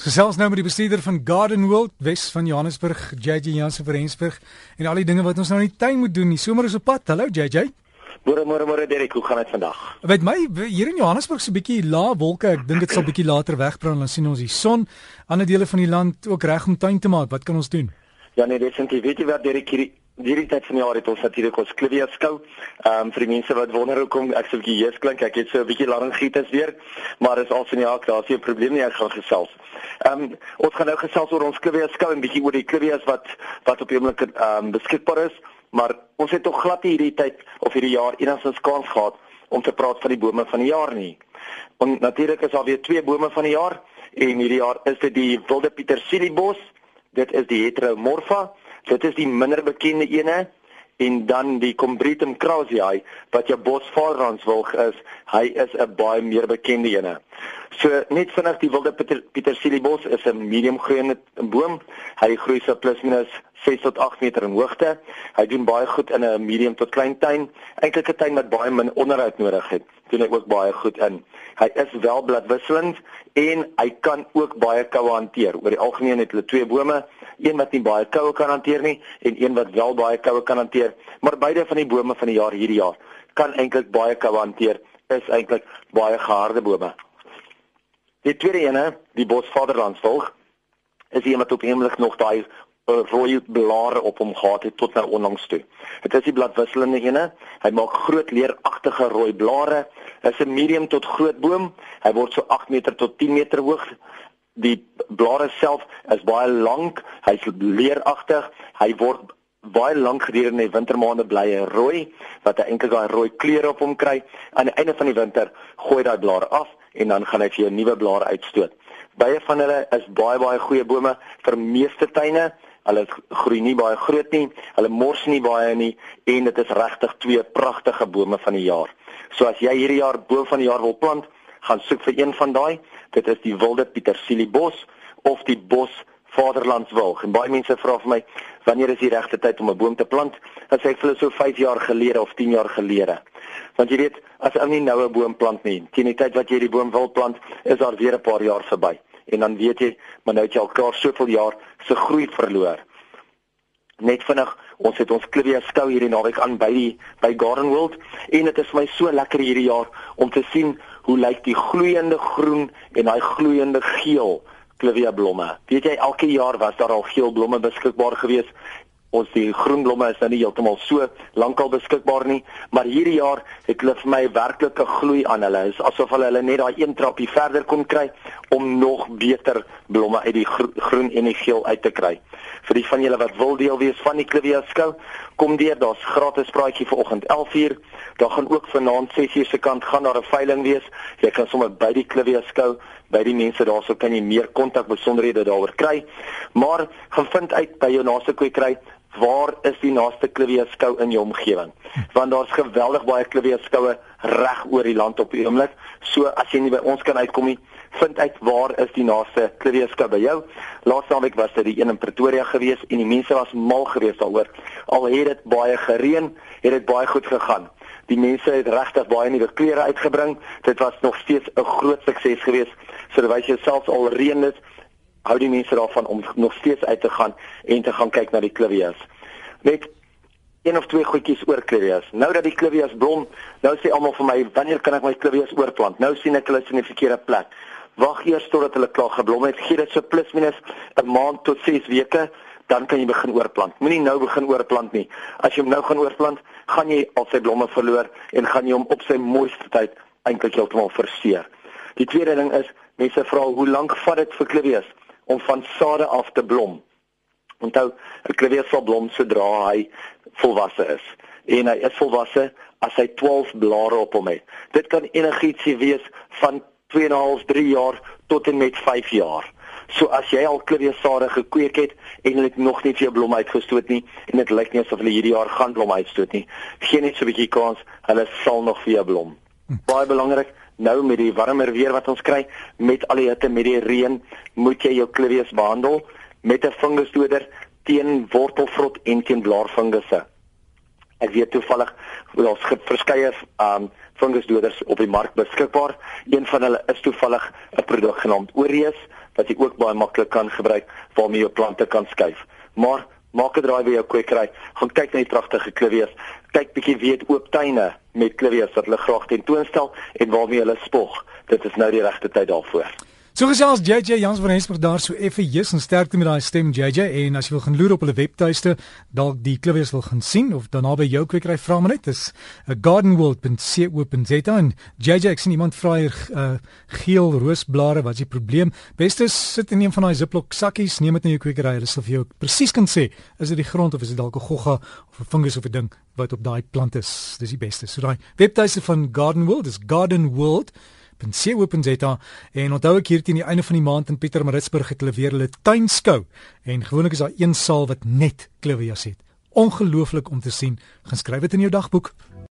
Gesels nou met die bestuurder van Garden World Wes van Johannesburg, JJ Jansen van Rensburg en al die dinge wat ons nou in die tuin moet doen. Die somer is op pad. Hallo JJ. Môre môre môre Derek, hoe gaan dit vandag? Weet my hier in Johannesburg se bietjie lae wolke. Ek dink dit sal bietjie later wegbrand dan sien ons die son. Ander dele van die land ook reg om tuin te maak. Wat kan ons doen? Ja nee, definitief. Weet jy wat Derek hier hierdie tyd van die jaar het ons natuurlik ons Clivia skou. Ehm um, vir die mense wat wonder hoekom ek so 'n bietjie jees klink, ek het so 'n bietjie laryngitis weer, maar dis al van die jaar, daar's nie 'n probleem nie, ek gaan gesels. Ehm um, ons gaan nou gesels oor ons Clivia skou en bietjie oor die Clivias wat wat op die oomblik ehm um, beskikbaar is, maar ons het tog glad nie hierdie tyd of hierdie jaar enigstens kans gehad om te praat van die bome van die jaar nie. En natuurlik is daar weer twee bome van die jaar en hierdie jaar is dit die wilde pietersiliebos, dit is die heteromorpha Dit is die minder bekende ene en dan die Combretum krasiai wat jou bosvaarranswilg is, hy is 'n baie meer bekende ene. So net vinnig die wilde petersiliebos is 'n medium groeiende boom. Hy groei so plus minus 6 tot 8 meter in hoogte. Hy doen baie goed in 'n medium tot klein tuin, eintlik 'n tuin wat baie min onderhoud nodig het. Doen hy ook baie goed in. Hy is wel bladwisselend en hy kan ook baie koue hanteer. Oor die algemeen het hulle twee bome, een wat nie baie koue kan hanteer nie en een wat wel baie koue kan hanteer. Maar beide van die bome van die jaar hierdie jaar kan eintlik baie koue hanteer. Is eintlik baie geharde bome. Die tweede ene, die Bosvaderlandsvolk, is een wat op eemlik nog daai uh, rooi blare op hom gehad het tot nou onlangs toe. Dit is die bladwisselende ene. Hy maak groot leeragtige rooi blare. Hy is 'n medium tot groot boom. Hy word so 8 meter tot 10 meter hoog. Die blare self is baie lank. Hy's leeragtig. Hy word baie lank gedurende die wintermaande bly hy rooi wat hy eintlik daai rooi kleure op hom kry. Aan die einde van die winter gooi daai blare af en dan gaan hy vir jou nuwe blare uitstoot. Baie van hulle is baie baie goeie bome vir meeste tuine. Hulle groei nie baie groot nie, hulle mors nie baie nie en dit is regtig twee pragtige bome van die jaar. So as jy hierdie jaar boom van die jaar wil plant, gaan soek vir een van daai. Dit is die wilde petersiliebos of die bos vaderlandswilg. En baie mense vra vir my, wanneer is die regte tyd om 'n boom te plant? Dan sê ek vir hulle so 5 jaar gelede of 10 jaar gelede. Want jy weet, as ou nie nou 'n boom plant nie, teen die tyd wat jy die boom wil plant, is daar weer 'n paar jaar verby. En dan weet jy, maar nou het jy al klaar soveel jaar se groei verloor. Net vinnig, ons het ons Clivia skou hierdie naweek aan by die by Garden World en dit is vir my so lekker hierdie jaar om te sien hoe lyk die gloeiende groen en daai gloeiende geel Clivia blomme. Weet jy elke jaar was daar al geel blomme beskikbaar geweest ons die groen blomme is nou nie heeltemal so lankal beskikbaar nie, maar hierdie jaar het hulle vir my werklike gloei aan hulle. Dit is asof hulle hulle net daai een trappie verder kon kry om nog beter blomme uit die groen en die geel uit te kry. Vir die van julle wat wil deel wees van die Clivia skou, kom deur, daar's gratis praatjie vanoggend 11:00. Daar gaan ook vanaand 6:00 se kant gaan daar 'n veiling wees. Jy kan sommer by die Clivia skou, by die mense daarso kan jy meer kontak besonderhede daaroor kry. Maar gaan vind uit by jou naaste kwekery waar is die naaste Clivia skou in jou omgewing? Want daar's geweldig baie Clivia skoue reg oor die land op die oomblik. So as jy nie by ons kan uitkom nie, vind uit waar is die naaste skou by jou. Laaste week was dit die een in Pretoria gewees en die mense was mal geweest daaroor. Al het dit baie gereën, het dit baie goed gegaan. Die mense het regtig baie nuwe klere uitgebring. Dit was nog steeds 'n groot sukses geweest. So terwyl jy selfs al reën het, hou die mense daarvan om nog steeds uit te gaan en te gaan kyk na die klivias. Net een of twee goedjies oor klivias. Nou dat die klivias blom, nou sê almal vir my, wanneer kan ek my klivias oorplant? Nou sien ek hulle is in die verkeerde plek. Wag eers totdat hulle klaar geblom het. Gee dit so plus minus 'n maand tot 6 weke, dan kan jy begin oorplant. Moenie nou begin oorplant nie. As jy hom nou gaan oorplant, gaan jy al sy blomme verloor en gaan jy hom op sy mooiste tyd eintlik heeltemal verseer. Die tweede ding is, mense vra hoe lank vat dit vir klivias? om van sade af te blom. Onthou, 'n klavier sal blom sodra hy volwasse is. En hy is volwasse as hy 12 blare op hom het. Dit kan enigiets wees van 2.5, 3 jaar tot en met 5 jaar. So as jy al kleurersade gekweek het en dit nog nie vir jou blom uitgestoot nie en dit lyk nie asof hulle hierdie jaar gaan blom uitstoot nie, gee net so 'n bietjie kans, hulle sal nog vir jou blom. Hm. Baie belangrik, nou met die warmer weer wat ons kry, met al die hitte, met die reën, moet jy jou klivies behandel met 'n fungusdoder teen wortelvrot en teen blaarfungusse. Ek weet toevallig daar's verskeie um fungusdoders op die mark beskikbaar. Een van hulle is toevallig 'n produk genaamd Oreus wat jy ook baie maklik kan gebruik waarmee jou plante kan skuif. Maar maak 'n draai by jou kwekery, gaan kyk na die pragtige klivies. Kyk bietjie weet oop tuine met klivies wat hulle graag tentoonstel en waarmee hulle spog. Dit is nou die regte tyd daarvoor. So gesels JJ Jans van Hesburg daar so effe jis en sterkte met daai stem JJ en as jy wil gaan loer op hulle webtuiste dalk die klivies wil gaan sien of dan naby jou kwekery vra maar net is 'n gardenworld.co.za en JJ ek sien iemand vra hier uh, geel roosblare wat is die probleem? Beste sit in een van daai ziplock sakkies neem dit na jou kwekery hulle sal vir jou presies kan sê is dit die grond of is dit dalk 'n gogga of 'n fungus of 'n ding wat op daai plant is? Dis die beste. So daai webtuiste van Gardenworld is gardenworld www.co.za en onthou ek hier teen die einde van die maand in Pietermaritzburg het hulle weer hulle tuinskou en gewoonlik is daar een saal wat net klivias het. Ongelooflik om te sien. Gaan skryf dit in jou dagboek.